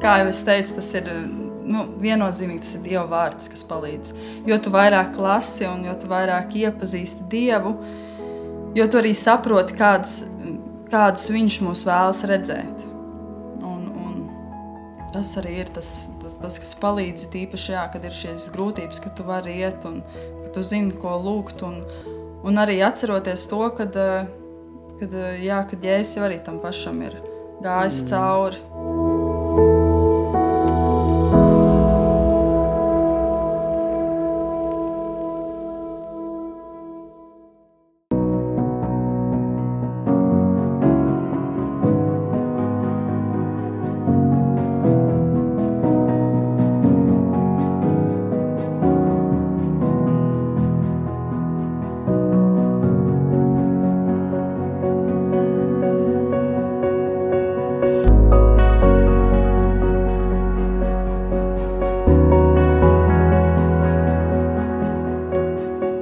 kā jau es teicu, tas ir nu, viennozīmīgi tas ir Dieva vārds, kas palīdz. Jo tu vairāk lasi un jo tu vairāk iepazīsti Dievu, jo tu arī saproti, kādas, kādus Viņš mūs vēlas redzēt. Un, un tas arī ir tas, tas, tas kas palīdz īpaši, jā, kad ir šīs grūtības, ka tu vari iet un ka tu zini, ko lūgt. Un, un arī atceroties to, kad, kad, jā, kad Jēzus jau arī tam pašam ir gājis mm. cauri.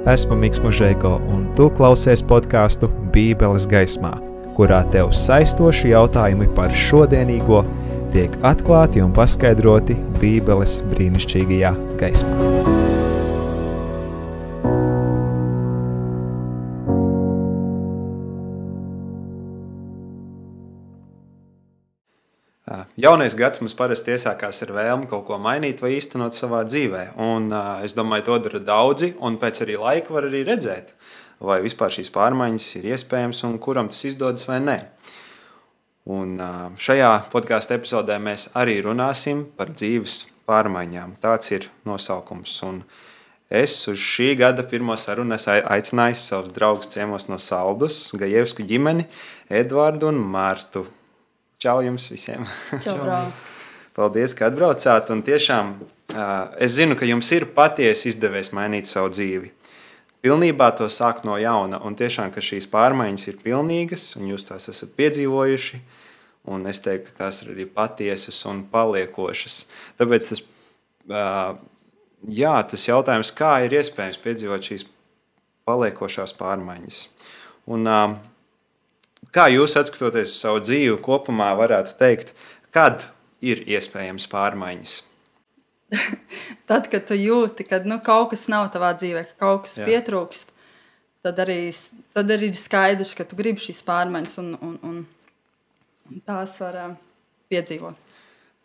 Esmu Mikls Mūžēko, un tu klausies podkāstu Bībeles gaismā, kurā tev saistoši jautājumi par šodienīgo tiek atklāti un paskaidroti Bībeles brīnišķīgajā gaismā. Jaunais gads mums parasti iesākās ar vēlmi kaut ko mainīt vai īstenot savā dzīvē. Un, uh, es domāju, to dara daudzi, un pēc arī laika var arī redzēt, vai vispār šīs pārmaiņas ir iespējamas un kuram tas izdodas vai nē. Un, uh, šajā podkāstu epizodē mēs arī runāsim par dzīves pārmaiņām. Tāds ir nosaukums. Un es uz šī gada pirmo sarunu aicināju savus draugus ciemos no Saldus, Gajevsku ģimeni, Edvardu un Mārtu. Čau jums visiem! Čau. Paldies, ka atbraucāt. Un tiešām es zinu, ka jums ir patiesi izdevies mainīt savu dzīvi. Pilnībā to sākt no jauna. Un tiešām, ka šīs pārmaiņas ir pilnīgas, un jūs tās esat piedzīvojuši. Un es teiktu, ka tās ir arī patiesas un paliekošas. Tāpēc tas, jā, tas jautājums, kā ir iespējams piedzīvot šīs paliekošās pārmaiņas. Un, Kā jūs atskatoties uz savu dzīvi kopumā, varētu teikt, kad ir iespējams pārmaiņas? tad, kad tu jūti, ka nu, kaut kas nav tavā dzīvē, ka kaut kas Jā. pietrūkst, tad arī, tad arī ir skaidrs, ka tu gribi šīs pārmaiņas un, un, un, un tās var uh, piedzīvot.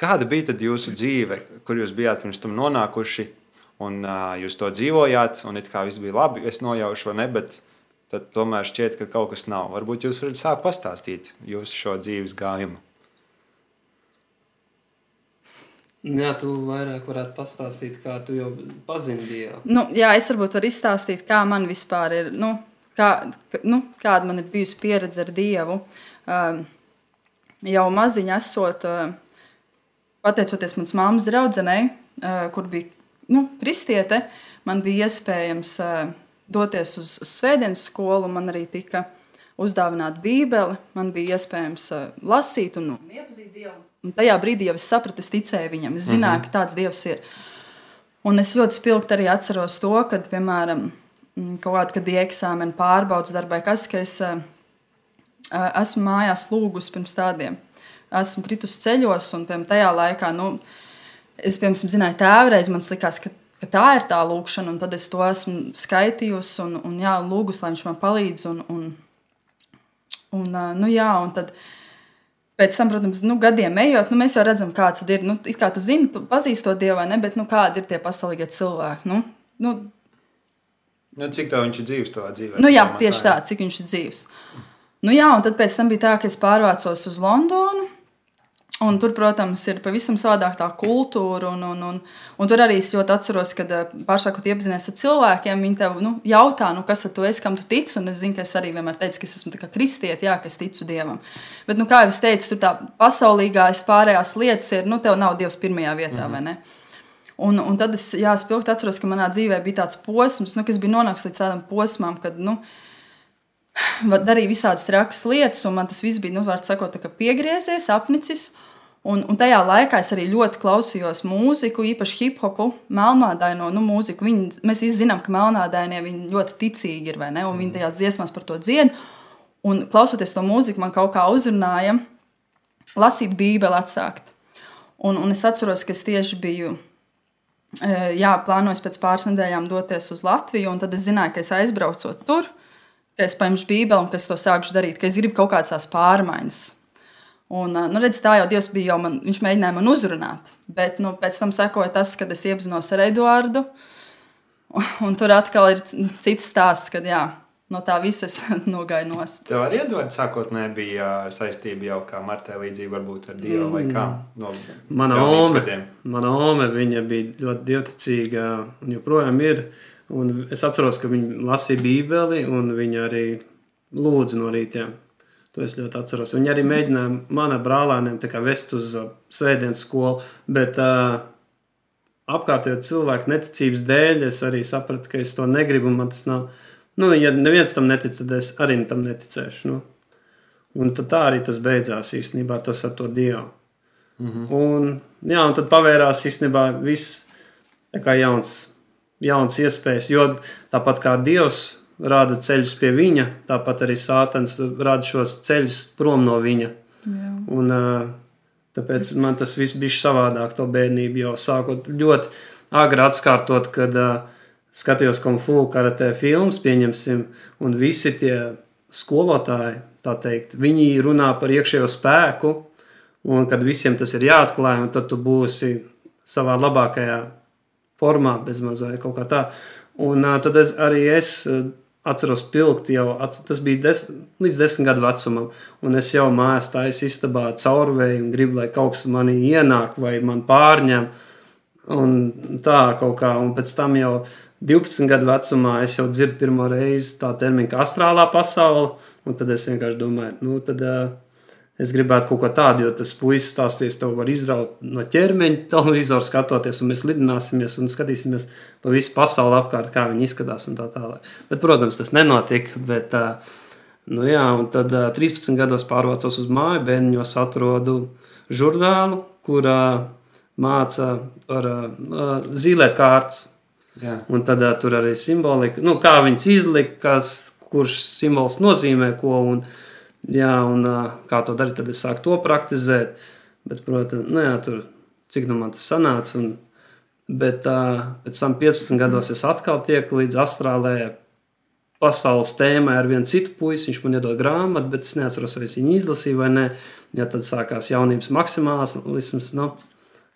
Kāda bija tad jūsu dzīve, kur jūs bijāt pirms tam nonākuši, un uh, jūs to dzīvojāt, un it kā viss bija labi, es nojaušu, vai ne, bet uh, tad tomēr šķiet, ka kaut kas nav. Varbūt jūs varat sākt pastāstīt jūsu šo dzīves gājumu. Jā, tu vairāk varētu pastāstīt, kā tu jau pazini Dievu. Nu, jā, es varbūt varu izstāstīt, kā man vispār ir, nu, kā, nu, kāda man ir bijusi pieredze ar Dievu. Um, jau maziņa esot, uh, pateicoties manas māmas draudzenei, uh, kur bija nu, kristiete, man bija iespējams uh, doties uz, uz svētdienas skolu, man arī tika uzdāvināta Bībele. Man bija iespējams uh, lasīt un nu, iepazīt Dievu. Un tajā brīdī jau es sapratu, es ticēju viņam. Es zināju, mm -hmm. ka tāds Dievs ir. Un es ļoti spilgti arī atceros to, kad, piemēram, kaut kādā, kad bija eksāmena pārbaudas darbai, kas ka es uh, esmu mājās lūgus pirms tādiem. Esmu kritus ceļos, un piemēram, tajā laikā nu, es piemēram, zināju, tēvreiz man likās, ka ka tā ir tā lūkšana, un tad es to esmu skaitījusi un, un jā, lūgus, lai viņš man palīdz. Un, un, un, nu, jā, un tad, pēc tam, protams, nu, gadiem ejot, nu, mēs jau redzam, kāds ir. Nu, kā tu zini, tu pazīsti to dievu ne, bet nu, kādi ir tie pasaulīgie cilvēki. Nu, nu, nu, cik tā viņš ir dzīves savā dzīvē? Nu, jā, tieši tā, cik viņš ir dzīves. Nu, jā, un tad pēc tam bija tā, ka es pārvācos uz Londonu. Un tur, protams, ir pavisam savādāk tā kultūra. Un, un, un, un tur arī es ļoti atceros, kad eh, pārsākot iepazinies ar cilvēkiem, viņi tev nu, jautā, nu, kas tu esi, kam tu tici. Un es zinu, ka es arī vienmēr teicu, ka es esmu kristieti, jā, ka es ticu dievam. Bet, nu, kā jau es teicu, tur tā pasaulīgās pārējās lietas ir, nu, tev nav dievs pirmajā vietā, mm vai ne? Un, un tad es spilgti atceros, ka manā dzīvē bija tāds posms, nu, kas bija nonācis līdz tādam posmam, kad. Nu, darīja visādas trakas lietas, un man tas viss bija, nu, sakot, piegriezies, apnicis. Un, un tajā laikā es arī ļoti klausījos mūziku, īpaši hip hopu, melnādaino nu, mūziku. Viņi, mēs visi zinām, ka melnādainie ļoti ticīgi ir, ne? Un viņi mm. tajās dziesmās par to dzied. Un klausoties to mūziku, man kaut kā uzrunāja lasīt Bībeli, atsākt. Un, un es atceros, ka es tieši biju. eh, Jā, plānoju pēc pāris nedēļām doties uz Latviju, un tad es zināju, ka es aizbraucot tur, ka es paņemšu Bībeli un ka es to sākšu darīt, ka es gribu kaut kādas tās pārmaiņas. Un, nu, redz, tā jau Dievs bija, jau man, viņš mēģināja man uzrunāt. Bet nu, pēc tam sekoja tas, kad es iepazinos ar Eduardu. Un, un tur atkal ir cits stāsts, kad jā, no tā visas nogāja nost. Tev arī Edvards sākotnēji bija saistība jau kā Martai līdzīga varbūt ar Dievu vai kā no Mana ome, mana ome viņa bija ļoti dievticīga un joprojām ir. Un es atceros, ka viņa lasīja Bībeli un viņa arī lūdza no rītiem. To es ļoti atceros. Viņa arī mēģināja manam brālēnam vest uz uh, svētdienas skolu, bet uh, apkārtējo cilvēku neticības dēļ es arī sapratu, ka es to negribu. un Man tas nav. Nu, ja neviens tam netic, tad es arī tam neticēšu. Nu. Un tā arī tas beidzās īstenībā, tas ar to dievu. Un, jā, un tad pavērās īstenībā viss jauns, jauns iespējas. Jo tāpat kā Dievs rāda ceļus pie viņa, tāpat arī Sātans rāda šos ceļus prom no viņa. Jā. Un, tāpēc man tas viss bija savādāk, to bērnību jau sākot ļoti agri atkārtot, kad skatījos konfu karatē filmas, pieņemsim, un visi tie skolotāji, tā teikt, viņi runā par iekšējo spēku, un kad visiem tas ir jāatklāj, un tad tu būsi savā labākajā formā, bezmazliet kaut kā tā. Un tad es, arī es atceros pilgt jau, ats- tas bija des, līdz desmit gadu vecumam, un es jau mājās taisīju istabā caurvēju un gribu, lai kaut kas manī ienāk vai man pārņem. Un tā kaut kā, un pēc tam jau 12 gadu vecumā es jau dzirdu pirmo reizi tā terminu, kā astrālā pasaule. Un tad es vienkārši domāju, nu, tad uh, es gribētu kaut ko tādu, jo tas puisis stāstīs, to var izraut no ķermeņa, televizoru skatoties, un mēs lidināsimies un skatīsimies pa visu pasauli apkārt, kā viņi izskatās un tā tālāk. Bet, protams, tas nenotika. Bet, uh, Nu jā, un tad uh, 13 gados pārvācos uz māju, bērniņos atrodu žurnālu, kurā māca par uh, zīlēt kārtas. Jā. Un tad uh, tur arī simbolika, nu, kā viņas izlika, kas, kurš simbols nozīmē ko. Un, jā, un kā to darīt, tad es sāku to praktizēt. Bet, protams, nu, jā, tur, cik nu man tas sanāca. Un, bet pēc tam 15 gados es atkal tieku līdz Austrālijai pasaules tēmai ar vienu citu puisi. Viņš man iedod grāmatu, bet es neatceros, vai es viņu izlasīju vai nē. Ja tad sākās jaunības maksimālisms, nu,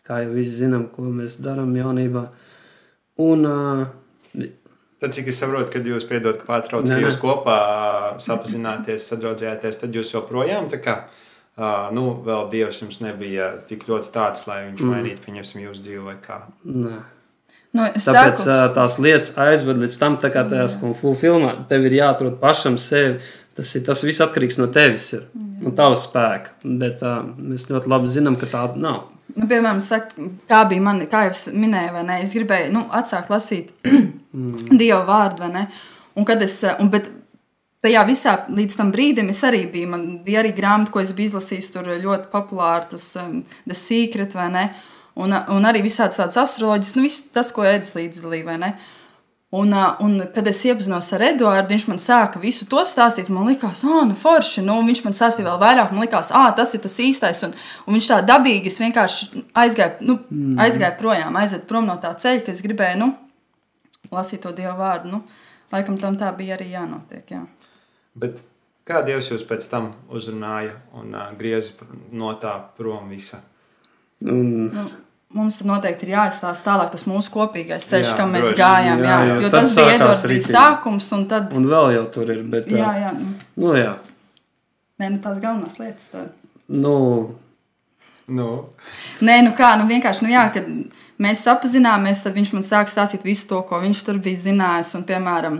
kā jau visi zinām, ko mēs darām jaunībā. Un, Tad, cik es saprotu, kad jūs piedodat, ka pārtraucat, ka jūs kopā sapazināties, sadraudzējāties, tad jūs joprojām tā kā, ā, nu, vēl Dievs jums nebija tik ļoti tāds, lai viņš Mm. mainītu, pieņemsim, jūsu dzīvi vai kā. nē. Nu, es Tāpēc saku, uh, tās lietas aizved līdz tam, tā kā tajā skunfu filmā, tev ir jāatrod pašam sevi. Tas, ir, tas viss atkarīgs no tevis ir, un tavs spēka. Bet uh, mēs ļoti labi zinām, ka tāda nav. Nu, piemēram, saku, kā bija man, kā jau minēju, ne? Es gribēju nu, atsākt lasīt Dieva vārdu, vai ne? Un kad es, un, bet tajā visā līdz tam brīdim es arī biju, man bija arī grāmata, ko es biju izlasījis, tur ļoti populāra, tas um, The Secret, vai ne? Un, un arī visādas tādas astroloģijas, nu, viss tas, ko Edis līdzdalīja, vai ne? Un, un, kad es iepazinos ar Eduardu, viņš man sāka visu to stāstīt. Man liekas, ah, nu, forši. Nu, viņš man stāstīja vēl vairāk. Man liekas, ah, tas ir tas īstais. Un, un viņš tā dabīgi vienkārši aizgāju, nu, mm. aizgāju projām, aizved prom no tā ceļa, ka es gribēju nu, lasīt to dievu vārdu. Nu, laikam tam tā bija arī jānotiek. Jā. Bet kā Dievs jūs pēc tam uzrunāja un uh, grieza no tā prom visa? Un, Nu, mums tur noteikti ir jāizstāsta tālāk tas mūsu kopīgais ceļš, kam mēs droši. gājām. Jā, Jā, jo tas bija Edvards bija sākums, un tad. un vēl jau tur ir. Bet, Jā, uh, jā, nu, nu, jā. nē, nu, tās galvenās lietas. Tad. Nu, Nu, Nē, nu kā, nu vienkārši, nu jā, kad mēs sapazināmies, tad viņš man sāka stāstīt visu to, ko viņš tur bija zinājis. Un, piemēram,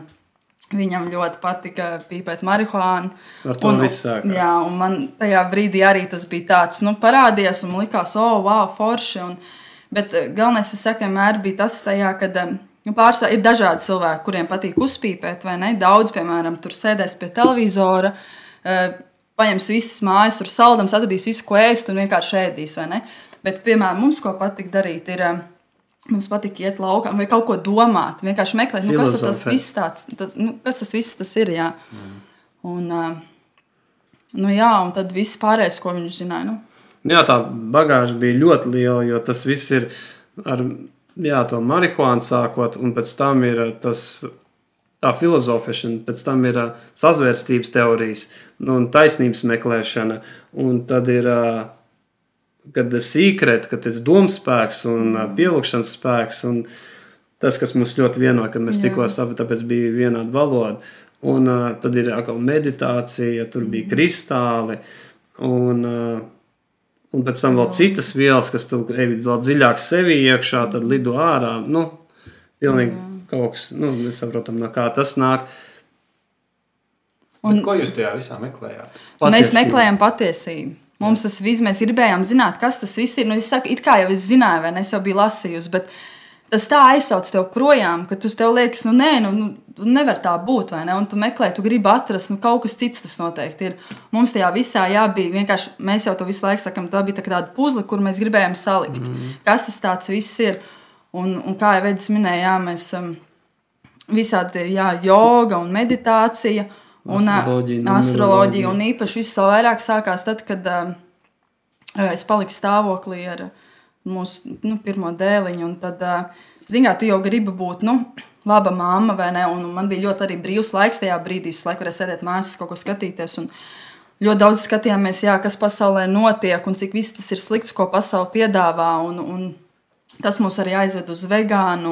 viņam ļoti patika pīpēt marihuānu. ar to viss sākās. Jā, un man tajā brīdī arī tas bija tāds, nu, parādījās, un likās, oh, wow, forši. Un, bet eh, galvenais, es saku, vienmēr bija tas, tajā, kad eh, nu, pārsvarā ir dažādi cilvēki, kuriem patīk uzpīpēt, vai ne? Daudz, piemēram, tur sēdēs pie televizora. eh, paņems visas mājas, tur saldams, atradīs visu, ko ēst un vienkārši ēdīs. Bet, piemēram, mums, ko patīk darīt, ir. Mums patīk iet laukā vai kaut ko domāt. Vienkārši meklēt, nu, kas tas viss tāds, tas, nu, kas tas viss tas ir. Jā. Mm. Un, nu, jā, un tad viss pārējais, ko viņš zināja. Nu, jā, tā bagāža bija ļoti liela, jo tas viss ir ar jā, to marihuānu sākot, un pēc tam ir tas. Tā filozofēšana, pēc tam ir uh, sazvērstības teorijas, nu, un taisnības meklēšana, un tad ir uh, kad ir sīkrēta, kad ir domspēks un uh, pievilkšanas spēks. Un tas, kas mums ļoti vieno, kad mēs tikko sapratām, tāpēc bija vienāda valoda. Un uh, tad ir atkal meditācija, tur bija kristāli. Un, uh, un pēc tam vēl citas vielas, kas tu ej vēl dziļāk sevi iekšā, tad lido ārā. Nu, pilnīgi Jā. kaut kas, nu, mēs saprotam, no kā tas nāk. Un, Bet ko jūs tajā visā meklējāt? Patiesību. Mēs meklējam patiesību. Mums tas viss, mēs gribējām zināt, kas tas viss ir. Nu, es saku, it kā jau es zināju, vai ne, es jau biju lasījusi, bet tas tā aizsauc tev projām, ka tu tev liekas, nu, nē, nu, nu nevar tā būt, vai ne? Un tu meklē, tu gribi atrast, nu, kaut kas cits tas noteikti ir. Mums tajā visā jābija vienkārši, mēs jau to visu laiku sakam, tā bija tā tāda puzle, kur mēs gribējām salikt. Mm. Kas tas tāds viss ir? Un, un kā jau Edis minēja, jā, mēs um, visādi, jā, joga un meditācija. Un astroloģija, astroloģija un īpaši viss vairāk sākās tad, kad uh, es paliku stāvoklī ar mūsu nu, pirmo dēliņu. Tad, uh, zinām, tu jau gribi būt nu, laba mamma, vai ne? Un man bija ļoti arī brīvs laiks tajā brīdī, es laiku varēju sēdēt mājās, kaut ko skatīties. Un, Ļoti daudz skatījāmies, jā, kas pasaulē notiek un cik viss tas ir slikts, ko pasaule piedāvā. Un, un Tas mūs arī aizved uz vegānu.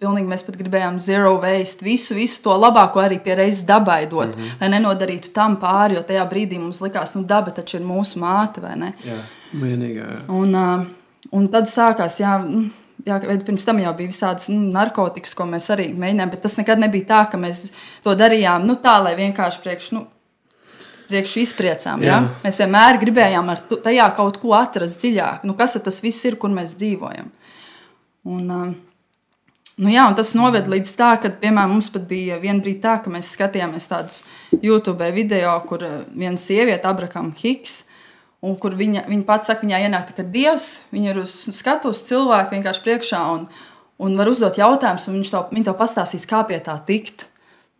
Pilnīgi mēs pat gribējām zero waste, visu, visu to labāko arī pie reizes dabai dot, mm -hmm. lai nenodarītu tam pāri. Jo tajā brīdī mums likās, ka nu, daba taču ir mūsu māte, vai ne? Jā, vienīgā. Jā. Un, uh, un tad sākās, jā, mm, jā, pirms tam jau bija visādas nu, narkotikas, ko mēs arī mēģinājām, bet tas nekad nebija tā, ka mēs to darījām nu, tā, lai vienkārši priekš. Nu, priekš izpriecām. Ja? Mēs vienmēr gribējām ar tajā kaut ko atrast dziļāk. Nu, kas tas viss ir, kur mēs dzīvojam? Un, nu jā, un tas noved līdz tā, ka, piemēram, mums pat bija viena brīdi tā, ka mēs skatījāmies tādus YouTube video, kur viena sieviete, Abrakam Hiks, un kur viņa, viņa pats saka, viņai ienāk tā, ka Dievs, ir uz skatuves cilvēku vienkārši priekšā un, un var uzdot jautājumus, un viņš viņa tev pastāstīs, kā pie tā tikt.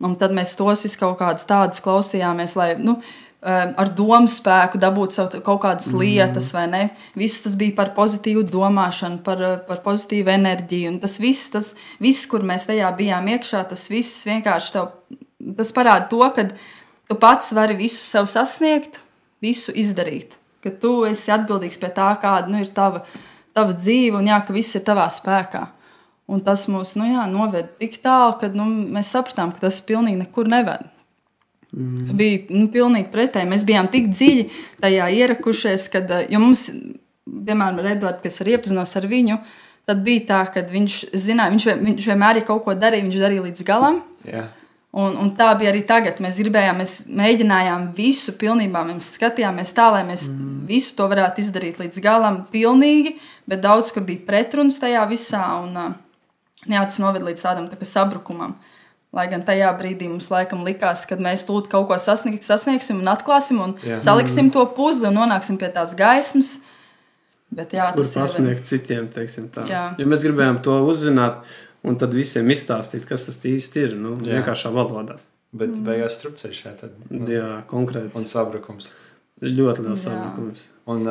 Un tad mēs tos visus kaut kādus tādus klausījāmies, lai, nu, Um, ar domu spēku dabūt savu kaut kādas mm. lietas, vai ne? Viss tas bija par pozitīvu domāšanu, par, uh, par pozitīvu enerģiju. Un tas viss, tas viss, kur mēs tajā bijām iekšā, tas viss vienkārši tev, tas parāda to, ka tu pats vari visu sev sasniegt, visu izdarīt. Ka tu esi atbildīgs pie tā, kāda nu, ir tava, tava dzīve, un jā, ka viss ir tavā spēkā. Un tas mūs nu, jā, noved tik tālu, ka nu, mēs sapratām, ka tas pilnīgi nekur neved. Mm. Bija nu, pilnīgi pretēji. Mēs bijām tik dziļi tajā ierakušies, kad eh, mums, piemēram, ar Edvardu, kas ir iepazinos ar viņu, tad bija tā, ka viņš zināja, viņš, viņš vienmēr ir kaut ko darījis, viņš darīja līdz galam. Yeah. Un, un tā bija arī tagad. Mēs gribējām, mēs mēģinājām visu pilnībā. Mēs skatījāmies tā, lai mēs mm. visu to varētu izdarīt līdz galam, pilnīgi, bet daudz kur bija pretruns tajā visā. Un, jā, tas noved līdz tādam tā sabrukumam. Uh, Lai gan tajā brīdī mums laikam likās, ka mēs tūlīt kaut ko sasnieg, sasniegsim un atklāsim un jā. saliksim to puzli un nonāksim pie tās gaismas. Bet jā, tas ir pasniegt citiem, teiksim tā. Jā. Ja mēs gribējām to uzzināt un tad visiem izstāstīt, kas tas īsti ir, nu, jā. vienkāršā valodā. Bet mm. beigās strupceļš, jā, tad. Nu, jā, konkrēti. Un sabrukums. Ļoti liels sabrukums. Un,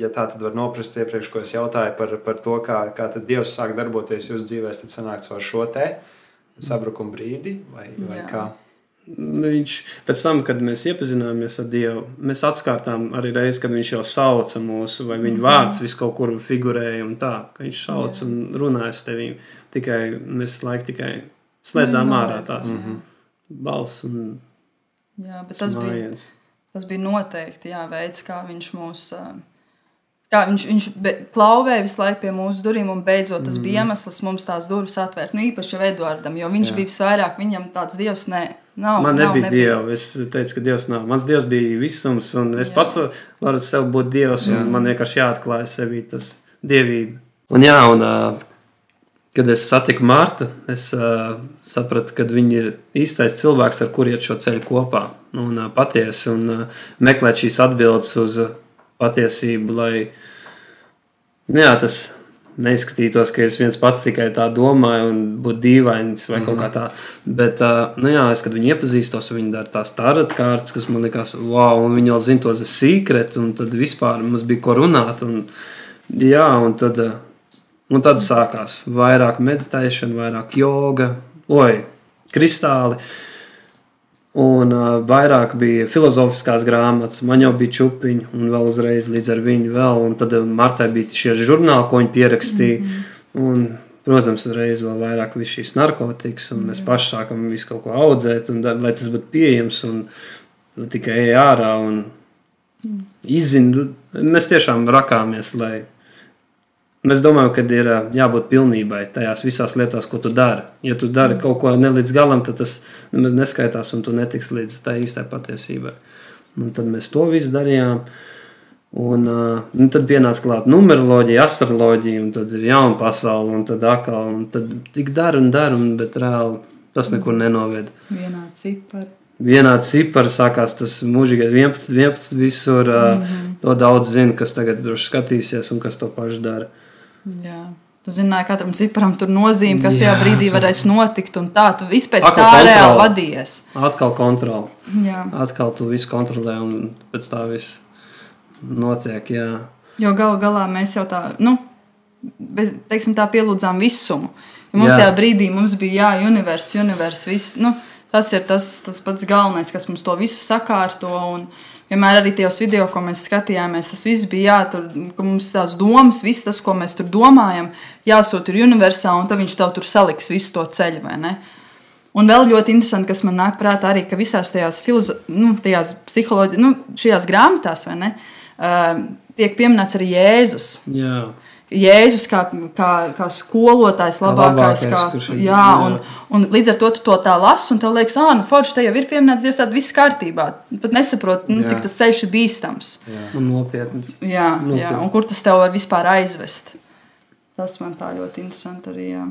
ja tā tad var noprast iepriekš, ko es jautāju par, par to, kā, kā tad Dievs sāk darboties jūsu dzīvēs, tad sanāk caur šo te sabrukuma brīdi vai, vai kā? Viņš pēc tam, kad mēs iepazināmies ar Dievu, mēs atkārtām arī reizi, kad viņš jau sauca mūsu, vai viņa -hmm. vārds vis kaut kur figurēja un tā, ka viņš sauc Jā. un runāja ar tevi. Tikai mēs laikam tikai slēdzām mm, ārā tās mm -hmm. balss un Jā, bet tas bija, tas bija noteikti jā, veids, kā viņš mūs Kā viņš, viņš klauvēja visu laiku pie mūsu durvīm, un beidzot tas mm. bija iemesls mums tās durvis atvērt. Nu, īpaši jau Eduardam, jo viņš Jā. bija visvairāk, viņam tāds dievs ne, nav. Man nebija, nav, nebija dieva. Es teicu, ka dievs nav. Mans dievs bija visums, un es Jā. pats varu sev būt dievs, man vienkārši jāatklāj sevi tas dievība. Un jā, un kad es satiku Mārtu, es sapratu, ka viņa ir īstais cilvēks, ar kuriem iet šo ceļu kopā. Un patiesi, un meklēt šīs atbildes uz. Patiesību, lai nu jā, tas neizskatītos, ka es viens pats tikai tā domāju, un būtu dīvains vai mm -hmm. kaut kā tā. Bet, uh, nu jā, es, kad viņi iepazīstos, viņi dara tās tarot kārtas, kas man likās, wow, un viņi jau zina to secret, un tad vispār mums bija ko runāt. Un, jā, un tad, uh, un tad sākās vairāk meditēšana, vairāk joga, oi, kristāli. Uh, Un uh, vairāk bija filozofiskās grāmatas, man jau bija čūpiņi, un vēl uzreiz līdz ar viņu vēl. Un tad Martai bija šie žurnāli, ko viņa pierakstīja. Mm -hmm. un, protams, uzreiz vēl vairāk šīs narkotikas, un mēs paši sākam visu kaut ko audzēt, un, lai tas būtu pieejams, un tikai ej ārā un izzina. Mēs tiešām rakāmies, lai Es domāju, ka ir jābūt pilnībai tajās visās lietās, ko tu dari. Ja tu dari mm. kaut ko ne līdz galam, tad tas nemaz neskaitās un tu netiks līdz tai īstai patiesībai. Un tad mēs to visu darījām. Un, uh, un tad pienāca klāt numeroloģija, astroloģija, un tad ir jauna pasaule, un tad atkal, un tad tik dara un dara, bet reāli tas nekur nenoved. Vienā ciparā. Vienā ciparā sākās tas mūžīgais 11, 11 visur. Uh, mm -hmm. To daudz zina, kas tagad skatīsies un kas to pašu dara. Jā. Tu zināji, katram ciparam tur nozīme, kas tajā brīdī varēs notikt. Tā tu vispār tā kontrole. reāli vadījies. Atkal kontrole. Jā. Atkal tu visu kontrolē un pēc tā viss notiek. Jā. Jo galu galā mēs jau tā, nu, bez, teiksim, tā pielūdzām visumu. Jo mums Jā. tajā brīdī mums bija jā, univers, univers, viss. Nu, tas ir tas, tas pats galvenais, kas mums to visu sakārto. Un, vienmēr arī tajos video, ko mēs skatījāmies, tas viss bija jā, tur, mums tās domas, viss tas, ko mēs tur domājam, jāsūta ir universā, un tad viņš tev tur saliks visu to ceļu, vai ne? Un vēl ļoti interesanti, kas man nāk prātā arī, ka visās tajās, filozo, nu, tajās psiholoģijās, nu, šajās grāmatās, vai ne, uh, tiek pieminēts arī Jēzus. Jā. Jēzus kā, kā, kā skolotājs, labākais. labākais, Kā, kurš ir- jā, un, un līdz ar to tu to tā lasi, un tev liekas, ah, nu, forši, te jau ir pieminēts Dievs, tad viss kārtībā. Pat nesaproti, nu, Jā. cik tas ceļš ir bīstams. Un nopietns. Jā, Nu, jā, kur- un kur tas tev var vispār aizvest? Tas man tā ļoti interesanti arī. Jā.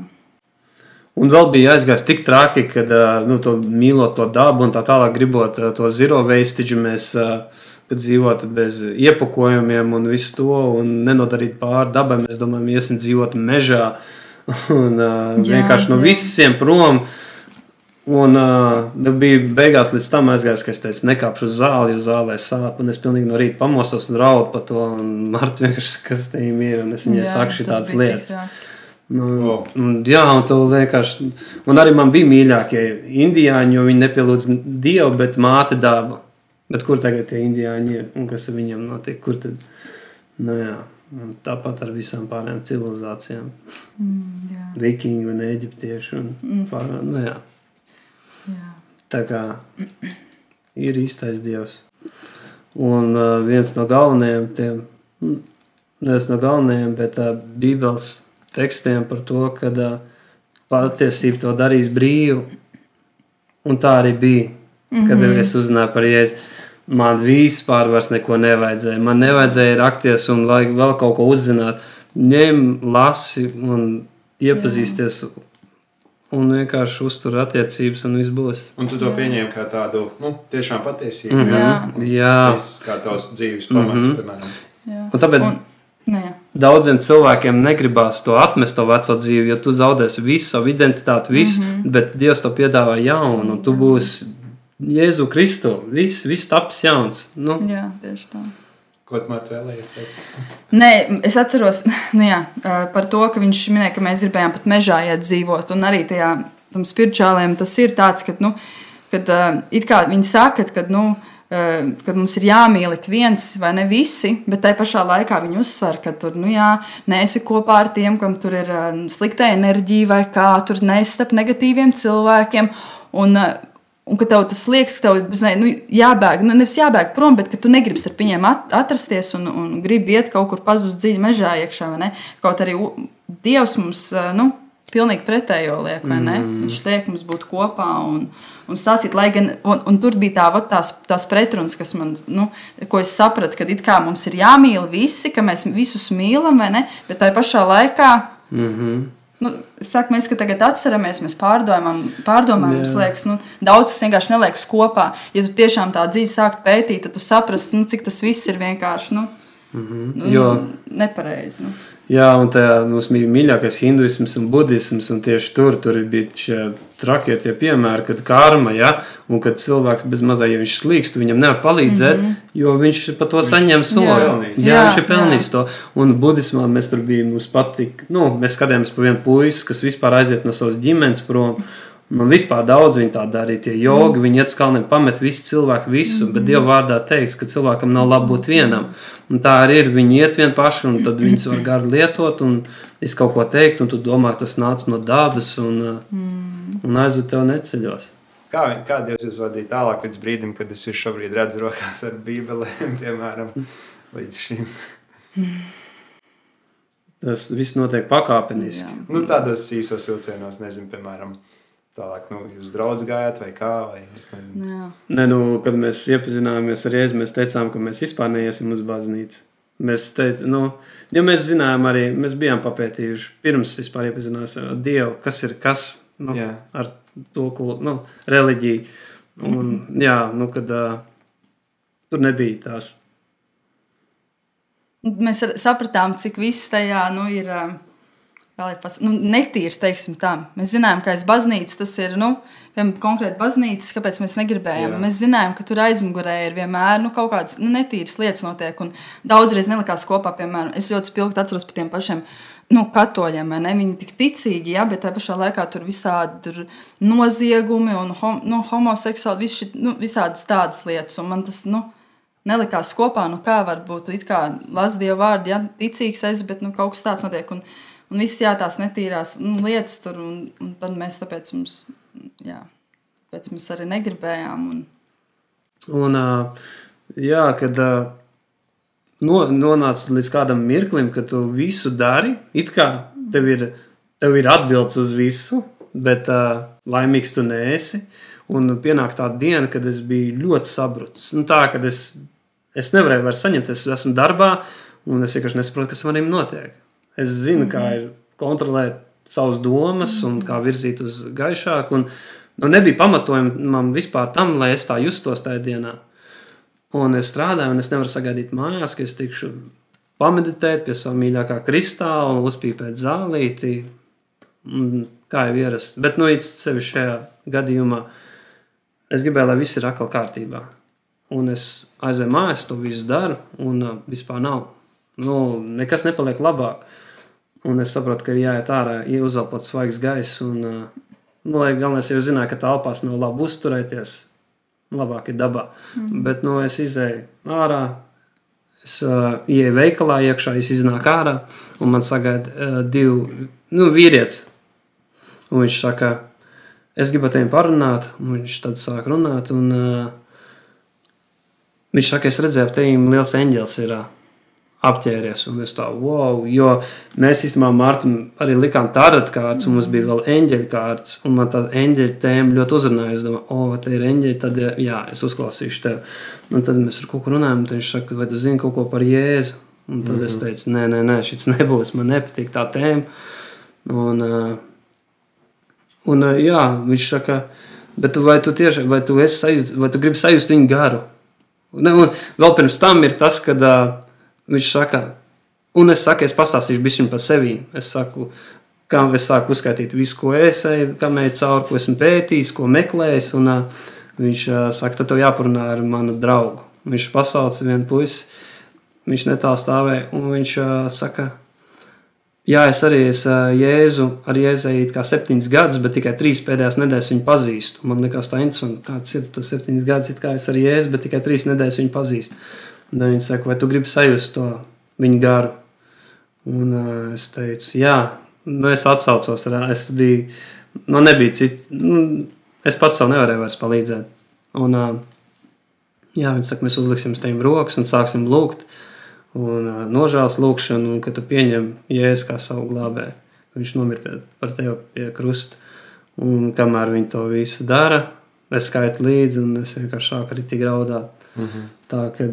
Un vēl bija aizgājis tik traki, kad nu, to mīlot to dabu un tā tālāk, gribot to zero waste, mēs ā, kad dzīvot bez iepakojumiem un visu to, un nenodarīt pāri dabai. Mēs domājam, iesim dzīvot mežā un uh, Jā, vienkārši no jā. visiem prom. Un uh, bija beigās līdz tam aizgājis, ka es teicu, nekāpšu uz zāli, jo zālē sāp. Un es pilnīgi no rīta pamostos un raudu par to. Un Marta vienkārši, kas te ir, un es viņai Jā, saku šī tas tādas bija lietas. tik, jā. Nu, Wow. un, jā, un tu vienkārši. Un arī man bija mīļākie indiāņi, jo viņi nepielūdz dievu, bet māte daba. Bet kur tagad tie indiāņi ir un kas ar viņiem notiek? Kur tad? Nu, jā. Un tāpat ar visām pārējām civilizācijām. Mm, jā, Vikingi un eģiptieši. Un pārējām, nu, jā. jā. Tā kā ir īstais dievs. Un uh, viens no galvenajiem, tiem, nevis no galvenajiem, bet uh, Bībeles tekstiem par to, ka uh, patiesība to darīs brīvu. Un tā arī bija. Kad mm -hmm. es uzzināju par jēzu, man vispār vairs neko nevajadzēja. Man nevajadzēja rakties un vēl kaut ko uzzināt. Ņem, lasi un iepazīsties. Un vienkārši uztur attiecības, un viss būs. Un tu to pieņēmi kā tādu nu, tiešām patiesību. Mhm. Jā. Jā, Tas kā tavs dzīves pamats, piemēram. jā. un tāpēc Un, nu, jā. Daudziem cilvēkiem negribās to atmest, to veco dzīvi, jo tu zaudēsi visu savu identitāti, visu, mm -hmm. bet Dievs to piedāvā jaunu, un tu būsi Jēzu Kristu. Viss, viss taps jauns. Nu, jā, tieši tā. Ko tu man vēlējies teikt? Nē, es atceros nu jā, par to, ka viņš minēja, ka mēs gribējām pat mežā iet dzīvot. Un arī tajā tam spirituālajiem tas ir tāds, ka, nu, kad it kā viņi saka, ka, nu, kad mums ir jāmīl ik viens vai ne visi, bet tajā pašā laikā viņi uzsver, ka tur nu, jā, neesi kopā ar tiem, kam tur ir slikta enerģija vai kā, tur neizstap negatīviem cilvēkiem. Un, Un ka tev tas liekas, ka tev ne, nu, jābēg, nu, nevis jābēg prom, bet ka tu negribi starp viņiem at, atrasties un, un gribi iet kaut kur pazust dziļi mežā iekšā. Kaut arī Dievs mums nu, pilnīgi pretējo liek, vai ne? Mm. Viņš liek mums būt kopā un, un stāstīt, lai gan, un, un tur bija tā, vot tās, tās pretrunas, kas man, nu, ko es sapratu, ka it kā mums ir jāmīl visi, ka mēs visus mīlam, vai ne? Bet tajā pašā laikā. mm -hmm. Nu, es saku, mēs tagad atceramies, mēs pārdomājam, pārdomājam mums liekas, nu, daudz kas vienkārši neliekas kopā. Ja tu tiešām tā dzīvi sākt pētīt, tad tu saprasti, nu, cik tas viss ir vienkārši. Nu, Mm -hmm. nu, Jo, nepareizi. Nu. Jā, un tā mums bija mīļākais hinduisms un budisms, un tieši tur, tur bija šie trakie tie piemēri, kad karma, ja, un kad cilvēks bez mazā, ja viņš slīkst, viņam nevar palīdzēt, mm -hmm. jo viņš par to saņem sodu. Jā. Jā, Jā, viņš ir pelnījis to. Un budismā mēs tur bijām, mums patīk, nu, mēs skatījāmies pa vienu puisi, kas vispār aiziet no savas ģimenes prom. Man vispār daudz viņi tā darīja, tie jogi, viņi iet uz kalniem, pamet visu cilvēku, visu, bet Dieva vārdā teiks, ka cilvēkam nav labi būt vienam. Un tā arī ir, viņi iet vien paši, un tad viņus var gari lietot, un es kaut ko teikt, un tu domā, tas nāca no dabas, un, mm. un aizved tev neceļos. Kā, kā Dievs jūs vadīja tālāk līdz brīdim, kad es jūs šobrīd redzu rokās ar bībelēm, piemēram, līdz šim? Tas viss notiek pakāpeniski. Jā. Nu, tādos īsos vilcienos, nezinu, piemēram, tālāk, nu, jūs draudz gājāt vai kā, vai nezinu. Jā. Nē, nu, kad mēs iepazināmies ar Jēzu, mēs teicām, ka mēs vispār neiesim uz baznīcu. Mēs teicām, nu, ja mēs zinājām, arī mēs bijām papētījuši pirms vispār iepazinās ar Dievu, kas ir kas nu, Jā. ar to kultu, nu, reliģiju. Un, jā, nu, kad uh, tur nebija tās. Mēs sapratām, cik viss tajā nu, ir. ā, kā lai pas- Nu, netīrs, teiksim tā. Mēs zinājām, ka aiz baznīcas tas ir nu, piemēram, konkrēti baznīcas, kāpēc mēs negribējām. Jā. Mēs zinājām, ka tur aizmugurē ir vienmēr nu, kaut kādas nu, netīras lietas notiek. un Daudzreiz nelikās kopā, piemēram, es ļoti spilgti atceros par tiem pašiem. Nu, katoļiem, ne? Viņi tik ticīgi, jā, bet tajā pašā laikā tur visādi tur noziegumi un hom, nu, homoseksuāli, vis šit, nu, visādas tādas lietas. Un man tas, nu, nelikās kopā, nu kā var būt. Kā lasu dievu vārdu, ja ticīgs es, bet nu, kaut kas tāds notiek. Un, un viss jā, tās netīrās nu, lietas tur, un, un tad mēs tāpēc mums, jā, tāpēc mēs arī negribējām. Un, Un, jā, kad no, nonāca līdz kādam mirklim, kad tu visu dari, it kā tev ir, tev ir atbildes uz visu, bet laimīgs tu neesi. Un pienāk tā diena, kad es biju ļoti sabrucis. Nu, tā, kad es, es nevarēju vairs saņemt, es esmu darbā, un es vienkārši nesaprotu, kas manī notiek. Es zinu, mm -hmm. kā ir kontrolēt savas domas un kā virzīt uz gaišāku. Un, nu, nebija pamatojuma man vispār tam, lai es tā justos tajā dienā. Un es strādāju, un es nevaru sagaidīt mājās, ka es tikšu pameditēt pie sava mīļākā kristāla un uzpīpēt zālīti. Un Kā jau ierasts. Bet, nu, it sevišķi šajā gadījumā, es gribēju, lai viss ir atkal kārtībā. Un es aizēju mājās, to visu daru, un uh, vispār nav. Nu, nekas nepaliek labāk. Un es saprotu, ka ir jāiet ārā, ja uzelpot svaigs gaiss. Un, nu, lai galvenais jau zināja, ka telpās nav labi uzturēties, labāk ir dabā. Mm. Bet nu, es izēju ārā, es uh, ieeju veikalā iekšā, es iznāku ārā, un man sagaida uh, divi nu, vīrieši. Un viņš saka, es gribu ar tevi parunāt, un viņš tad sāk runāt. Un, uh, viņš saka, es redzēju, ka tev liels eņģelis ir uh, apģērbies. Un es tā, wow, jo mēs īstenībā Mārtu arī likām tādu kārtas, un mums bija vēl eņģeļa kārtas. Un man tā eņģeļa tēma ļoti uzrunāja. Es domāju, o, oh, te ir eņģeļi, tad jā, es uzklausīšu tevi. Un tad mēs ar kaut ko runājam, un viņš saka, vai tu zini kaut ko par Jēzu? Un tad mm -hmm. es teicu, nē, nē, nē, šis nebūs, man nepatīk tā tēma. Un, un jā, viņš saka, bet vai tu tieši, vai tu esi sajūta, vai tu gribi sajust viņu garu? Un, un vēl pirms tam ir tas, kad uh, viņš saka, un es saku, es pastāstīšu bišķiņu par sevi. Es saku, kā es sāku uzskaitīt visu, ko es eju, kam eju cauri, ko esmu pētījis, ko meklējis, un uh, viņš uh, saka, tad tev jāparunā ar manu draugu. Viņš pasauca vienu puisi, viņš netālu stāvēja, un viņš uh, saka, Jā, es arī esmu Jēzu, ar Jēzu kā septiņus gadus, bet tikai trīs pēdējās nedēļas viņu pazīstu. Man liekas, tā interesanti, kāds ir tas septiņus gadus, it kā es ar Jēzu, bet tikai trīs nedēļas viņu pazīstu. Un tad viņi saka, vai tu gribi sajust to viņa garu? Un uh, es teicu, jā, nu, es atsaucos, es biju, man nebija cits, nu, es pats sev nevarēju vairs palīdzēt. Un, uh, jā, viņi saka, mēs uzliksim uz tiem rokas un sāksim lūgt un uh, nožēlas lūgšanu, un ka tu pieņem jēzu kā savu glābēju. Viņš nomira par tevi pie krusta. Un kamēr viņi to visu dara, es skaitu līdzi, un es vienkārši sāku arī tik raudāt. Mm -hmm. Tā ka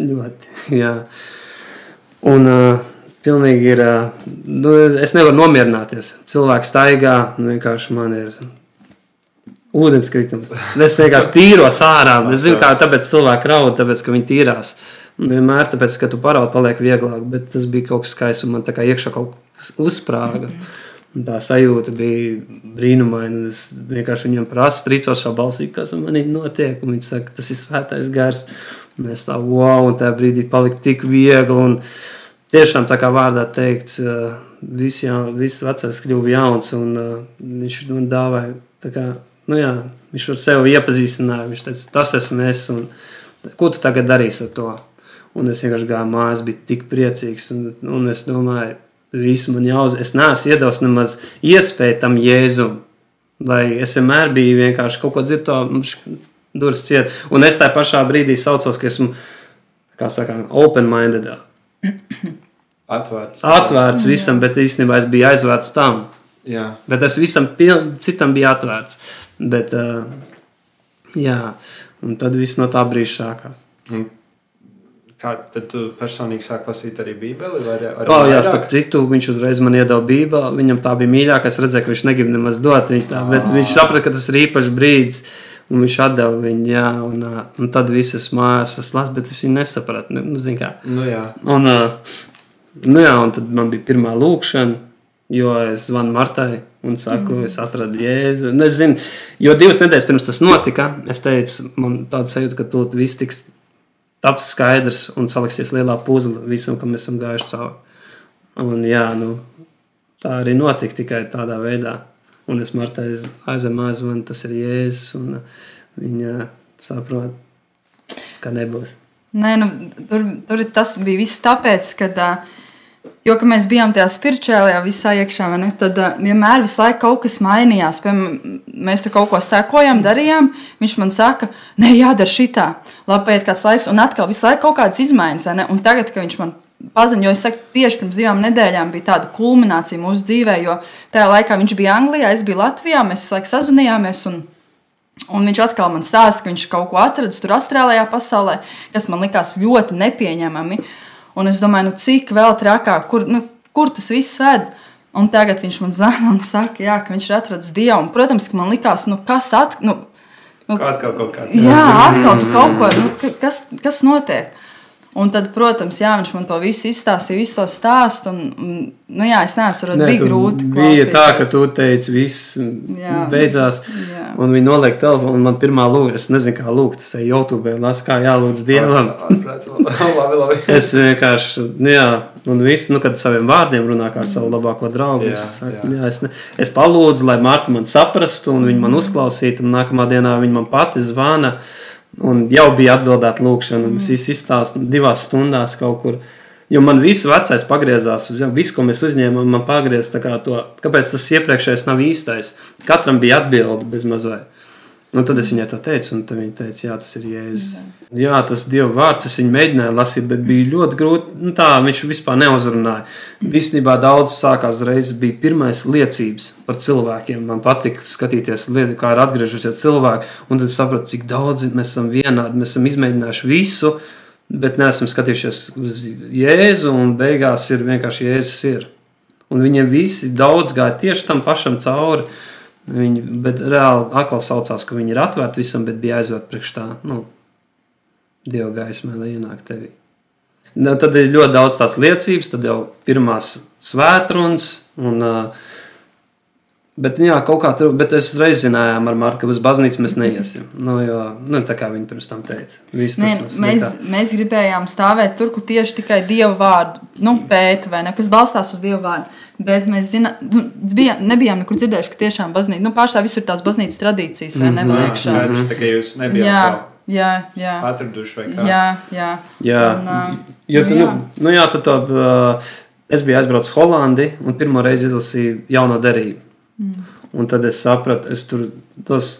ļoti, jā. Un uh, pilnīgi ir, uh, nu, es nevaru nomierināties. Cilvēks staigā, nu, vienkārši man ir ūdenskritums. Es vienkārši tīros ārā. Es zinu, kā tāpēc cilvēki raud, tāpēc, ka viņi tīrās. Vienmēr tāpēc, ka tu parādi paliek vieglāk, bet tas bija kaut kas skaists un man tā kā iekšā kaut kas uzsprāga. Un tā sajūta bija brīnumaina. Es vienkārši viņam prasu, trīcošā balsī, kas man ir notiek. Viņš saka, tas ir svētais gars. Un es tā, wow, un tajā brīdī palika tik viegli. Un tiešām tā kā vārdā teikts, viss, jā, viss vecais kļuva jauns. Un viņš man dāvāja, tā kā, nu jā, viņš ar sevi iepazīstināja. Viņš teica, tas esmu es. Un, ko tu tagad darīsi ar to? Un es vienkārši gāju mājās, biju tik priecīgs. Un, un es domāju, visu man jāuzsver. Es neesmu iedavis nemaz iespēju tam jēzum, lai es vienmēr biju vienkārši kaut ko dzirdēju, durvis ciet. Un es tajā pašā brīdī saucos, ka esmu, kā saka, open-minded. Atvērts. Atvērts visam, bet īstenībā es biju aizvērts tam. Jā. Bet es visam pil, citam biju atvērts. Bet, uh, jā, un tad viss no tā brīža sākās. Un Kā tad tu personīgi sāki lasīt arī Bībeli? Vai arī, Oh, jā, starp citu, viņš uzreiz man iedeva Bībeli. Viņam tā bija mīļākā. Es redzēju, ka viņš negrib nemaz dot viņu tā, bet viņš saprata, ka tas ir īpašs brīdis. Un viņš atdeva viņu, jā, un, ā, un tad visas mājās es lasu, bet es viņu nesapratu. Nu, zini kā. Nu, jā. Un, ā, nu jā, un tad man bija pirmā lūkšana, jo es zvanu Martai un saku, mm. es atradu Jēzu. Nu, es zinu, jo divas nedēļas pirms tas notika, es teicu, man tāda sajūta, ka tur viss tiks taps skaidrs un saliksies lielā puzle visam, kam mēs esam gājuši cauri. Un jā, nu, tā arī notika tikai tādā veidā. Un es Martai aizemu aizvanu, tas ir Jēzus, un viņa saprot, ka nebūs. Nē, nu, tur, tur tas bija viss tāpēc, ka, uh, jo, ka mēs bijām tajā spirituālajā visā iekšā, ne, tad uh, vienmēr visu laiku kaut kas mainījās. Piemēram, mēs tur kaut ko sekojam, darījām. Viņš man saka, nē, jādara šitā. Labi, paiet kāds laiks, un atkal visu laiku kaut kādas izmaiņas. ne? Un tagad, kad viņš man pazina, jo es saku, tieši pirms divām nedēļām bija tāda kulminācija mūsu dzīvē, jo tajā laikā viņš bija Anglijā, es biju Latvijā, mēs visu laiku sazvanījāmies. Un, Un viņš atkal man stāsta, ka viņš kaut ko atradis tur, Austrālijā, pasaulē, kas man likās ļoti nepieņemami. Un es domāju, nu, cik vēl trakāk, kur, nu, kur tas viss ved. Un tagad viņš man zvanīja un saka, jā, ka viņš ir atradzis dievu. Un, protams, ka man likās, nu, kas atkal. Nu, Kā atkal kaut kāds. Jā, atkal kaut ko, nu, ka- kas, kas notiek. Un tad, protams, jā, viņš man to visu izstāstīja, visu to stāstu. Un, un, nu, jā, es neatceros, Nē, bija grūti. Bija tā, ka klausīties. tu teici, viss Jā. beidzās. Jā. Un viņi noliek telefonu. un Man pirmā lūga, es nezinu, kā lūgt. Es eju YouTube, lasu, kā jālūdz Dievam. Es vienkārši, nu, jā, un viss, nu, kad saviem vārdiem runā kā ar savu labāko draugu. Jā, es, jā. jā. Es, ne, es palūdzu, lai Marta man saprastu, un viņa man uzklausītu. Un nākamā dienā viņa man pati zvana. Un jau bija atbildēta lūkšana, un es visu izstāstu divās stundās kaut kur. Jo man viss vecais pagriezās, viss, ko mēs uzņēmām, man pagriezās tā kā to. Kāpēc tas iepriekšējais nav īstais? Katram bija atbilde bez mazliet. Un tad es viņai tā teicu, un viņa teica, jā, tas ir Jēzus. Jā, tas Dieva vārds. Es viņu mēģināju lasīt, bet bija ļoti grūti. Nu, tā viņš vispār neuzrunāja. Īstenībā daudz sākās reizes, bija pirmais liecības par cilvēkiem. Man patika skatīties, lietu, kā ir atgriežusies cilvēki, un tad sapratu, cik daudz mēs esam vienādi. Mēs esam izmēģinājuši visu, bet neesam skatījušies uz Jēzu, un beigās ir vienkārši Jēzus. Ir. Un viņiem visi daudz gāja tieši tam pašam cauri. Viņi, bet reāli atkal saucās, ka viņi ir atvērti visam, bet bija aizvērti priekš tā, nu, Dieva gaismē, lai ienāktu tevī. Nu, tad ir ļoti daudz tās liecības, tad jau pirmās svētrunas. Un, uh, Bet, jā, kaut kā tur, bet es reiz zinājām ar Martu, ka uz baznīcu mēs neiesim. Nu, jo, nu, tā kā viņi pirms tam teica. Viss Nē, mēs, mēs gribējām stāvēt tur, kur tieši tikai dievu vārdu nu, pēta, vai ne, kas balstās uz dievu vārdu. Bet mēs zinām, nu, bija, nebijām nekur dzirdējuši, ka tiešām baznīca, nu, pārstāv visur tās baznīcas tradīcijas, vai ne, vēl iekšā. Skaidrs, tā kā jūs nebijāt Jā, vēl jā, jā. atraduši vai kā. Jā, jā. Jā, Un, ā, jo, nu, nu, jā. nu, nu, jā tad tā, uh, es biju aizbraucis Holandi un pirmo reizi izlasīju jauno derību. Mm. Un tad es sapratu, es tur, tos,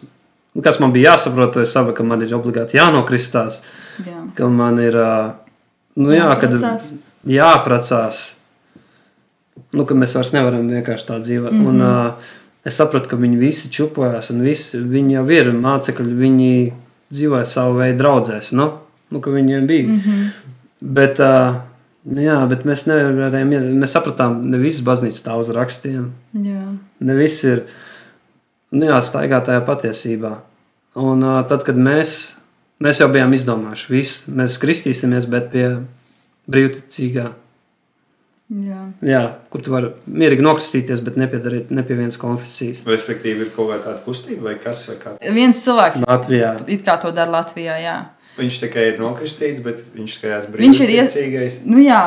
nu, kas man bija jāsaprot, to es sapratu, ka man ir obligāti jānokristās, jā. ka man ir, uh, nu jā, kad Jāprecās. Nu, ka mēs vairs nevaram vienkārši tā dzīvot. Mm -hmm. Un uh, es sapratu, ka viņi visi čupojās un visi, viņi jau ir mācekļi, viņi dzīvoja savu veidu draudzēs, nu, nu viņiem bija. Mm -hmm. Bet, uh, jā, bet mēs nevarējām, mēs sapratām, ne visas baznīcas stāv uz rakstiem. jā. Ne viss ir nu jā, staigā tajā patiesībā. Un uh, tad, kad mēs Mēs jau bijām izdomājuši, viss, mēs kristīsimies, bet pie brīvticīgā. Jā. Jā, kur tu vari mierīgi nokristīties, bet nepiedarīt ne pie vienas konfesijas. Respektīvi, ir kaut kāda tāda kustība vai kas. Vai kā. Viens cilvēks Latvijā. it kā to dara Latvijā. Jā. Viņš tikai ir nokristīts, bet viņš skatās Viņš ir ies- brīvprātīgais. Nu, jā,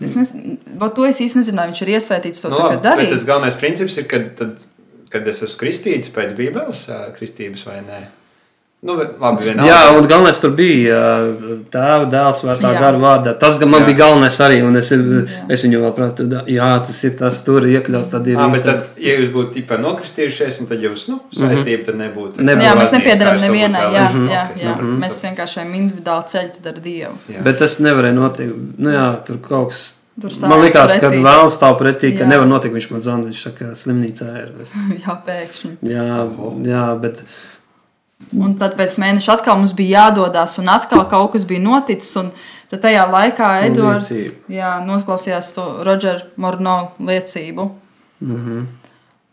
es nezinu, vai to es īsti nezināju. Viņš ir iesvētīts to Nu, no, labi, bet darīt. tas galvenais princips ir, kad, tad, kad es esmu kristīts pēc Bībeles kristības vai nē. Nu, labi, vienalga. Jā, un galvenais tur bija ā, tēva dēls vai tā Jā. gara vārdā. Tas gan man Jā. bija galvenais arī, un es, es viņu vēl pratu, da- jā, tas ir tas tur iekļauts, tad ir Jā, bet tad, ja jūs būtu tipā nokristījušies, un tad jūs nu, saistība tad nebūtu. Nebūtu. Jā, mēs nepiedaram nevienai. Jā, jā, jā. sapratu, Mēs vienkārši ejam individuāli ceļu tad ar Dievu. Jā. Bet tas nevarēja notikt. Nu, jā, tur kaut kas. Tur Man liekas, ka vēlams stāv pretī, ka Jā. nevar notikt. Viņš man zvanīja, viņš saka, ka slimnīcā ir. Jā, pēkšņi. Jā, jā, bet Un tad pēc mēneša atkal mums bija jādodas, un atkal kaut kas bija noticis. Un tad tajā laikā Edvards jā, noklausījās to Rodžera Morno liecību. mhm.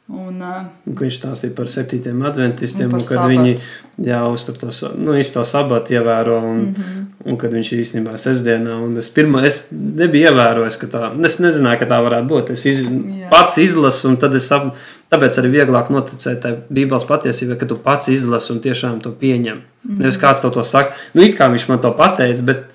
Un, uh, viņš stāstīja par septītiem adventistiem, Un un, par un kad sabatu. viņi jā, uztur to, nu, to sabatu ievēro, un, mm. -hmm. un kad viņš īstenībā sestdienā, un es pirmā, es nebiju ievērojis, ka tā, es nezināju, ka tā varētu būt. Es iz, Jā. pats izlasu, un tad es ap, tāpēc arī vieglāk noticēt tai bībeles patiesībai, ka tu pats izlasi un tiešām to pieņem. Mm. -hmm. Nevis kāds tev to saka, nu it kā viņš man to pateica, bet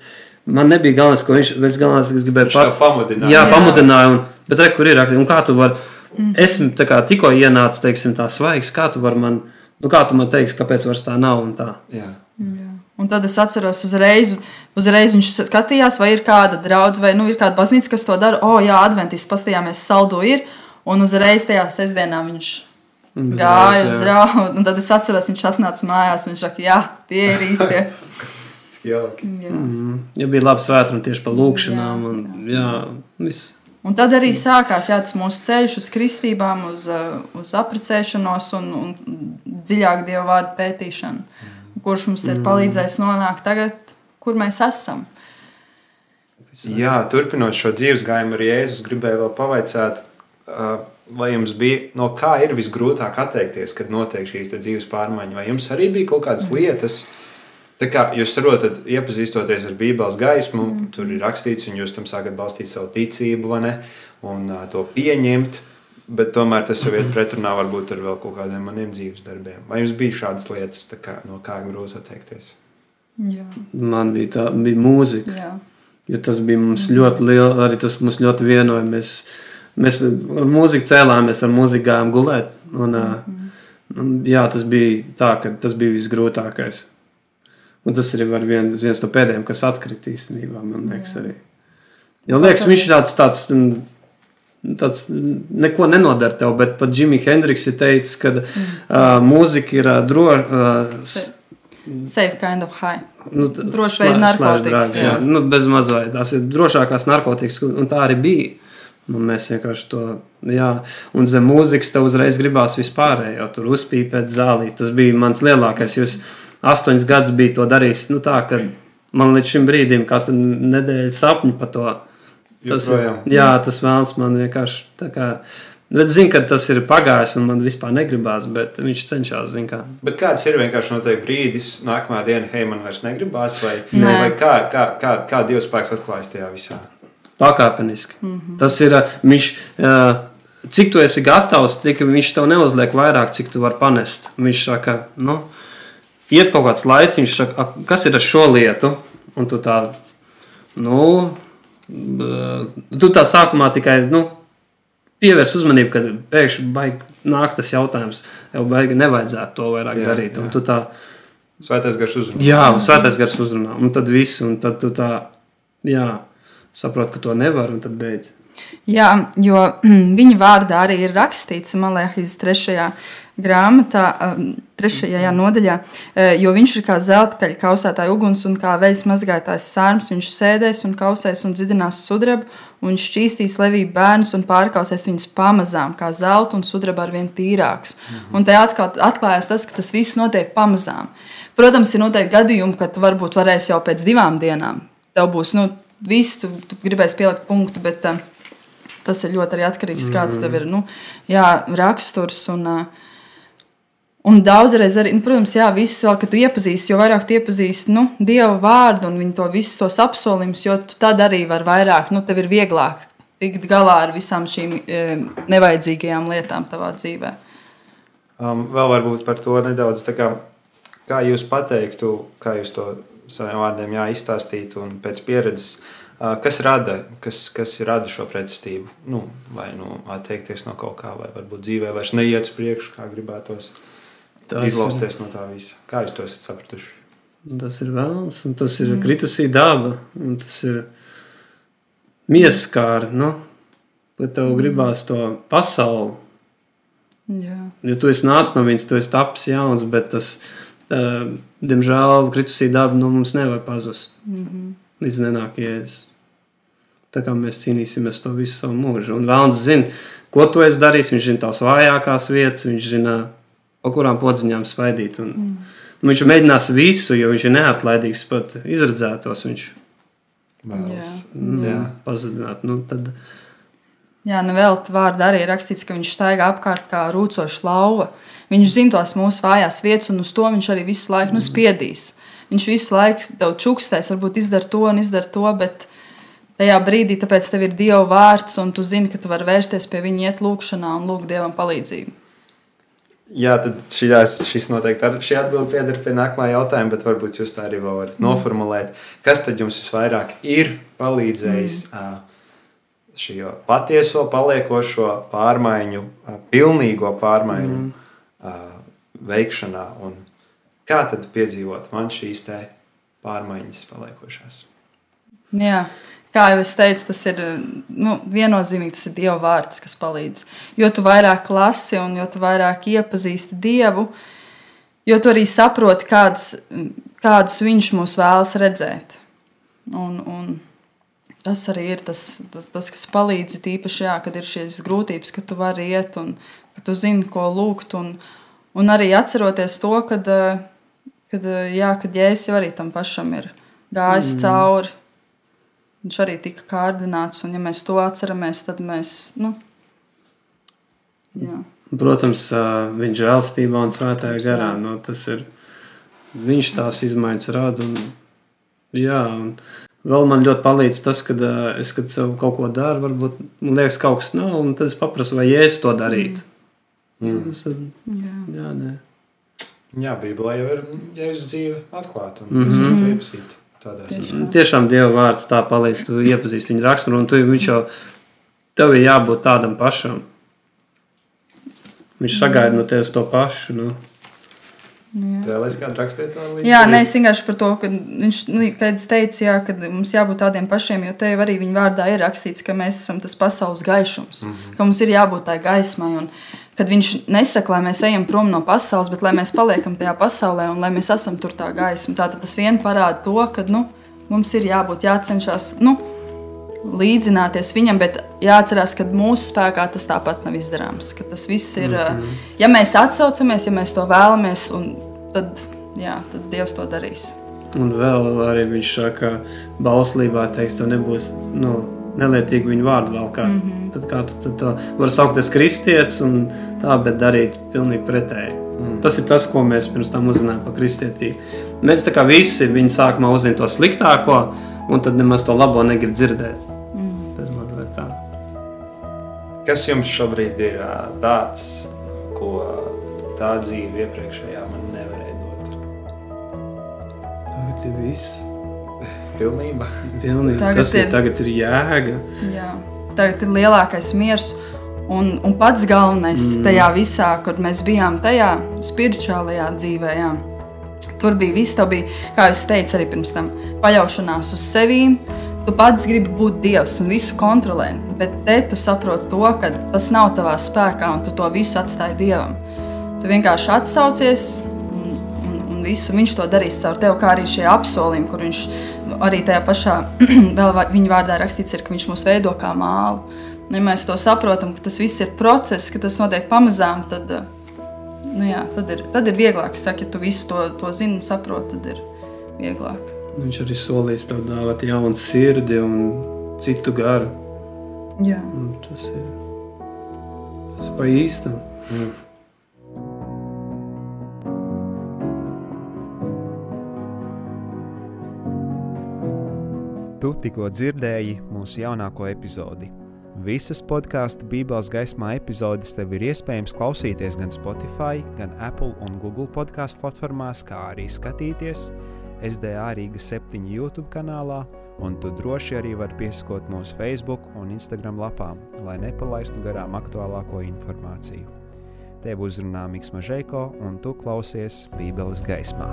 man nebija galvenais, ko viņš, bet galvenais, ka es gribēju Viņš pats. pamudināja. Jā, Jā. pamudināja, un, bet re, kur ir rakstīts, un kā tu vari, Mhm. es tā kā tikko ienācu, teiksim, tā svaigs, kā tu vari man, nu kā tu man teiksi, kāpēc tā nav un tā. Jā. un tad es atceros, uzreiz, uzreiz viņš skatījās, vai ir kāda draudzene, vai nu, ir kāda baznīca, kas to dara. O, jā, adventists pastījāmies, saldo ir. Un uzreiz tajā sestdienā viņš Un uzreiz, gāja jā. uz. Un tad es atceros, viņš atnāca mājās. Viņš saka, jā, tie ir īstie. Jauki. Jā. Mm, ja bija labi svētki tieši par lūkšanām, Jā, un jā, viss. Un tad arī sākās jā, tas mūsu ceļš uz kristībām, uz, uh, uz apprecēšanos un, un dziļāk dievu vārdu pētīšanu, kurš mums ir palīdzējis nonākt tagad, kur mēs esam. Jā, turpinot šo dzīves gājumu, arī Jēzus gribēja vēl pavaicāt, uh, vai jums bija, no kā ir visgrūtāk atteikties, kad notiek šīs dzīves pārmaiņas, vai jums arī bija kaut kādas lietas, tā kā jūs saprotat, iepazīstoties ar Bībeles gaismu, mm. tur ir rakstīts, un jūs tam sākat balstīt savu ticību, vai ne, un uh, to pieņemt, bet tomēr tas jau ir pretrunā varbūt ar vēl kaut kādiem maniem dzīves darbiem. Vai jums bija šādas lietas, kā, no kā grūti atteikties? Jā, Man bija tā, bija mūzika. jā. Jo tas bija mums ļoti liels, arī tas mums ļoti vienoja. Mēs, mēs ar mūziku cēlāmies, ar mūziku gājām gulēt. Un, mm. un, jā, tas bija tā, ka tas bija visgrūtākais. Un tas var vien, viens no pēdējiem, kas atkrita īstenībā, man liekas, arī. Jo liekas, viņš ir tāds, tāds, mm, tāds neko nenodara tev, bet pat Jimmy Hendriks ir teicis, ka mm. uh, mūzika ir uh, droša. Uh, Safe kind of high. Nu, Droši vien narkotikas, jā. jā. Nu, bez mazliet. Tās ir drošākās narkotikas, un tā arī bija. Un mēs vienkārši to, jā, un zem mūzikas tev uzreiz gribās vispārējo, tur uzpīpēt zālī. Tas bija mans lielākais. Jūs astoņus gadus bija to darījis, nu tā, man līdz šim brīdim katru nedēļu sapņu par to. Tas, Joprojām. jā, tas vēlams man vienkārši tā kā. Bet zinu, ka tas ir pagājis, un man vispār negribās, bet viņš cenšas, kā. Bet kāds ir vienkārši noteikti brīdis, nākamā diena, hei, man vairs negribās, vai, Nē. vai kā, kā, kā, kā Dievs spēks atklājas tajā visā? Pakāpeniski. Mm Mhm. -hmm. Tas ir ā, viņš. ā, Cik tu esi gatavs, tik viņš tev neuzliek vairāk, cik tu vari panest. Viņš saka, nu, iet kaut kāds laiks, viņš saka, "Ak, kas ir ar šo lietu? Un tu tā, nu, tu tā sākumā tikai, nu, pievērs uzmanību, kad pēkšņi baigi nāk tas jautājums, jau baigi nevajadzētu to vairāk Jā, jā, darīt. Un jā. tu tā, Svētais garš uzrunā. Jā, un svētais gars uzrunā. Un tad viss, un tad tu tā, jā, saproti, ka to nevar, un tad beidz. Jā, jo viņa vārdā arī ir rakstīts, liekas, trešajā grāmatā, um, trešajā jā, nodaļā, eh, jo viņš ir kā zelta kausētāja uguns un kā veļas mazgātājs sārms. Viņš sēdēs un kausēs un dzidinās sudrabu, un šķīstīs levību bērnus un pārkausēs viņus pamazām, kā zelta un sudraba ar vien tīrāks. Un te atkal atklājās tas, ka tas viss notiek pamazām. Protams, ir noteikti gadījumi, kad tu varbūt varēsi jau pēc divām dienām. Tev būs, nu, viss, tu, tu gribēsi pielikt punktu, bet uh, tas ir ļoti arī atkarīgs no tā, kāds tev ir nu, jā, raksturs. Un, Un daudzreiz arī, nu, protams, jā, viss vēl, kad tu iepazīsti, jo vairāk tu iepazīsti nu, Dieva vārdu un viņa to visus tos apsolījumus, jo tad arī var vairāk, nu, tev ir vieglāk tikt galā ar visām šīm e, nevajadzīgajām lietām tavā dzīvē. Um, vēl varbūt par to nedaudz, kā, kā jūs pateiktu, kā jūs to saviem vārdiem jā, izstāstītu un pēc pieredzes, kas rada, kas, kas rada šo pretestību? Nu, vai nu, atteikties no kaut kā, vai varbūt dzīvē vairs neiet uz priekšu, kā gribētos. Tas izlausties ir, no tā visa. Kā jūs to esat sapratuši? Tas ir vēlams, un tas ir mm. kritusī daba, un tas ir mieskāri. Nu, bet tev mm. gribās to pasauli. Jā. Jo tu esi nācis no viņas, tu esi tapis jauns, bet tas, uh, diemžēl, kritusī daba no nu, mums nevar pazust. Mm -hmm. Līdz nenāk jēzus. Tā kā mēs cīnīsimies to visu savu mūžu. Un vēlams zina, ko tu esi darījis. Viņš zina tās vājākās vietas, viņš zina pa kurām podziņām svaidīt. Un, mm. nu, viņš mēģinās visu, jo viņš ir neatlaidīgs pat izredzētos. Viņš vēlas nu, pazudināt. Nu, tad, Jā, nu vēl vārdā arī ir rakstīts, ka viņš staigā apkārt kā rūcoša lauva. Viņš zina tās mūsu vājās vietas, un uz to viņš arī visu laiku nu, spiedīs. Viņš visu laiku tev čukstēs, varbūt izdara to un izdara to, bet tajā brīdī, tāpēc tev ir Dieva vārds, un tu zini, ka tu vari vērsties pie viņa, iet lūgšanā un lūgt Dievam palīdzību. Jā, tad šīs, šis noteikti ar šī atbilde pieder pie nākamā jautājuma, bet varbūt jūs tā arī varat mm. noformulēt. Kas tad jums visvairāk ir palīdzējis mm. šo patieso, paliekošo pārmaiņu, pilnīgo pārmaiņu mm. veikšanā? Un kā tad piedzīvot man šīs pārmaiņas paliekošās? Jā, kā jau es teicu, tas ir nu, viennozīmīgi tas ir Dieva vārds, kas palīdz. Jo tu vairāk lasi un jo vairāk iepazīsti Dievu, jo tu arī saproti, kāds, kādus Viņš mūs vēlas redzēt. Un, un tas arī ir tas, tas, tas kas palīdz īpaši, jā, kad ir šīs grūtības, ka tu vari iet un ka tu zini, ko lūgt. Un, un arī atceroties to, kad, kad, jā, kad Jēzus jau arī tam pašam ir gājis mm. cauri Viņš arī tika kārdināts, un ja mēs to atceramies, tad mēs. Nu, jā. Protams, viņa žēlstībā un svētajā garā. Nu, tas ir viņš tās izmaiņas rada. Un, jā, un vēl man ļoti palīdz tas, kad es kad kaut ko daru, varbūt man liekas, kaut kas nav, un tad es paprasu, vai es to darītu. Mm. Tas ir. Jā, jā, nē. Jā Bībelē jau ir jēzus dzīve atklāta un mm -hmm. to iepazīt. Tieši Tiešām Dieva vārds tā palīdz. Tu iepazīsti viņa raksturu, un tu, viņš jau tev ir jābūt tādam pašam. Viņš sagaida no tevis to pašu. Nu. Jā, to līdzi. Jā, nē, es vienkārši par to, ka viņš, nu, teicu, jā, ka mums jābūt tādiem pašiem, jo te jau arī viņa vārdā ir rakstīts, ka mēs esam tas pasaules gaišums, mm -hmm. ka mums ir jābūt tai gaismai. Un, kad viņš nesaka, lai mēs ejam prom no pasaules, bet lai mēs paliekam tajā pasaulē un lai mēs esam tur tā gaisma. Tātad tas vien parāda to, ka nu, mums ir jābūt jācenšas nu, līdzināties viņam, bet jāatcerās, ka mūsu spēkā tas tāpat nav izdarāms. Tas viss ir, mm -hmm. ja mēs atsaucamies, ja mēs to vēlamies, tad, jā, tad Dievs to darīs. Un vēl arī viņš saka, ka bauslībā teiks, to nebūs. Nu, nelietīgi viņu vārdu vēl kā. Mm -hmm. Tad kā tu tad, tad vari saukties kristietis un tā, bet darīt pilnīgi pretēji. Mm. Tas ir tas, ko mēs pirms tam uzzinājām par kristietību. Mēs tā kā visi viņi sākumā uzzina to sliktāko, un tad nemaz to labo negrib dzirdēt. Mm. Tas man ir tā. Kas jums šobrīd ir tāds, ko tā dzīve iepriekšējā man nevarēja dot? Tagad ir viss. Pilnībā. Pilnībā. Tagad Tas ir, ir, tagad ir jēga. Jā. Tagad ir lielākais miers. Un, un pats galvenais mm. tajā visā, kur mēs bijām, tajā spirituālajā dzīvē, jā. tur bija viss, tā bija, kā jau teicu, arī pirms tam paļaušanās uz sevi. Tu pats gribi būt dievs un visu kontrolēt, bet te tu saproti to, ka tas nav tavā spēkā un tu to visu atstāji dievam. Tu vienkārši atsaucies un, un, un visu viņš to darīs caur tevi, kā arī šie apsolījumi, kur viņš arī tajā pašā vēl viņa vārdā rakstīts, ir, ka viņš mūs veido kā mālu. Ja mēs to saprotam, ka tas viss ir process, ka tas notiek pamazām, tad, nu jā, tad, ir, tad ir vieglāk. Saka, ja tu visu to, to zini un saproti, tad ir vieglāk. Viņš arī solīs tev dāvāt jaunu sirdi un citu garu. Jā. Un tas ir, tas ir pa īstam. Mm. Tu tikko dzirdēji mūsu jaunāko epizodi. Visas podkāstu Bībeles gaismā epizodes tev ir iespējams klausīties gan Spotify, gan Apple un Google podkāstu platformās, kā arī skatīties SDA Rīga 7 YouTube kanālā, un tu droši arī vari pieskot mūsu Facebook un Instagram lapām, lai nepalaistu garām aktuālāko informāciju. Tev uzrunā Mikls Mažēko, un tu klausies Bībeles gaismā.